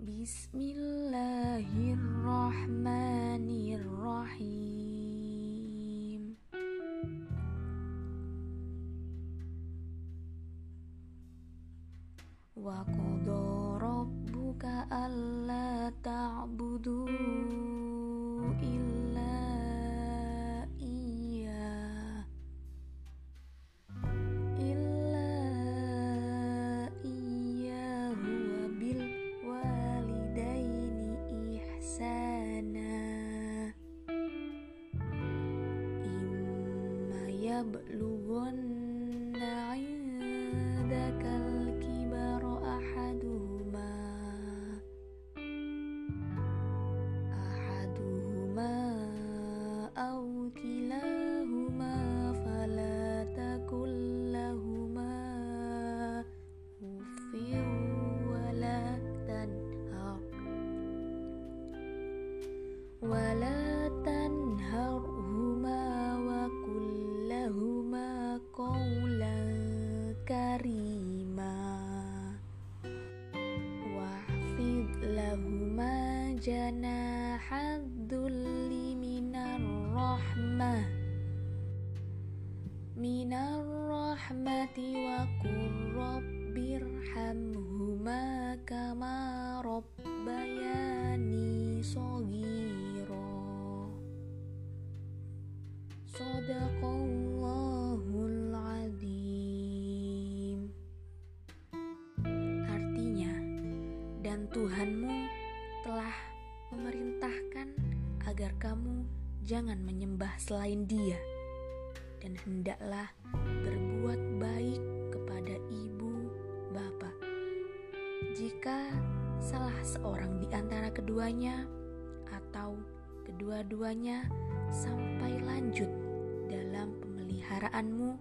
بسم الله الرحمن الرحيم وقضى ربك ألا تعبدون يبلغن عندك الكبر أحدهما. أحدهما أو كلاهما فلا تكن لهما أف ولا تنهر. ولا karima. Lahuma rahmati wa qur rabbirhamhuma kama rabbayani Sadaqallahul Tuhanmu telah memerintahkan agar kamu jangan menyembah selain dia dan hendaklah berbuat baik kepada ibu bapak. Jika salah seorang di antara keduanya atau kedua-duanya sampai lanjut dalam pemeliharaanmu,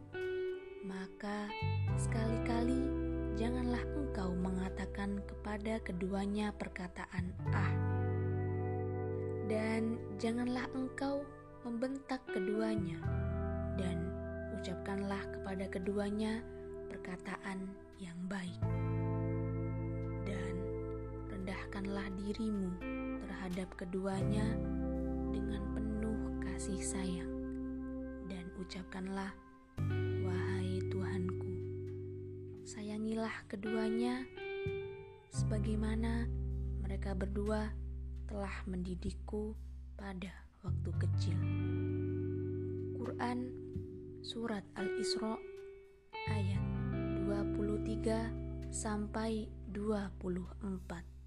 maka sekali-kali janganlah engkau mengatakan kepada keduanya perkataan "ah", dan janganlah engkau membentak keduanya, dan ucapkanlah kepada keduanya perkataan yang baik, dan rendahkanlah dirimu terhadap keduanya dengan penuh kasih sayang, dan ucapkanlah, sayangilah keduanya sebagaimana mereka berdua telah mendidikku pada waktu kecil." Quran Surat Al-Isra ayat 23 sampai 24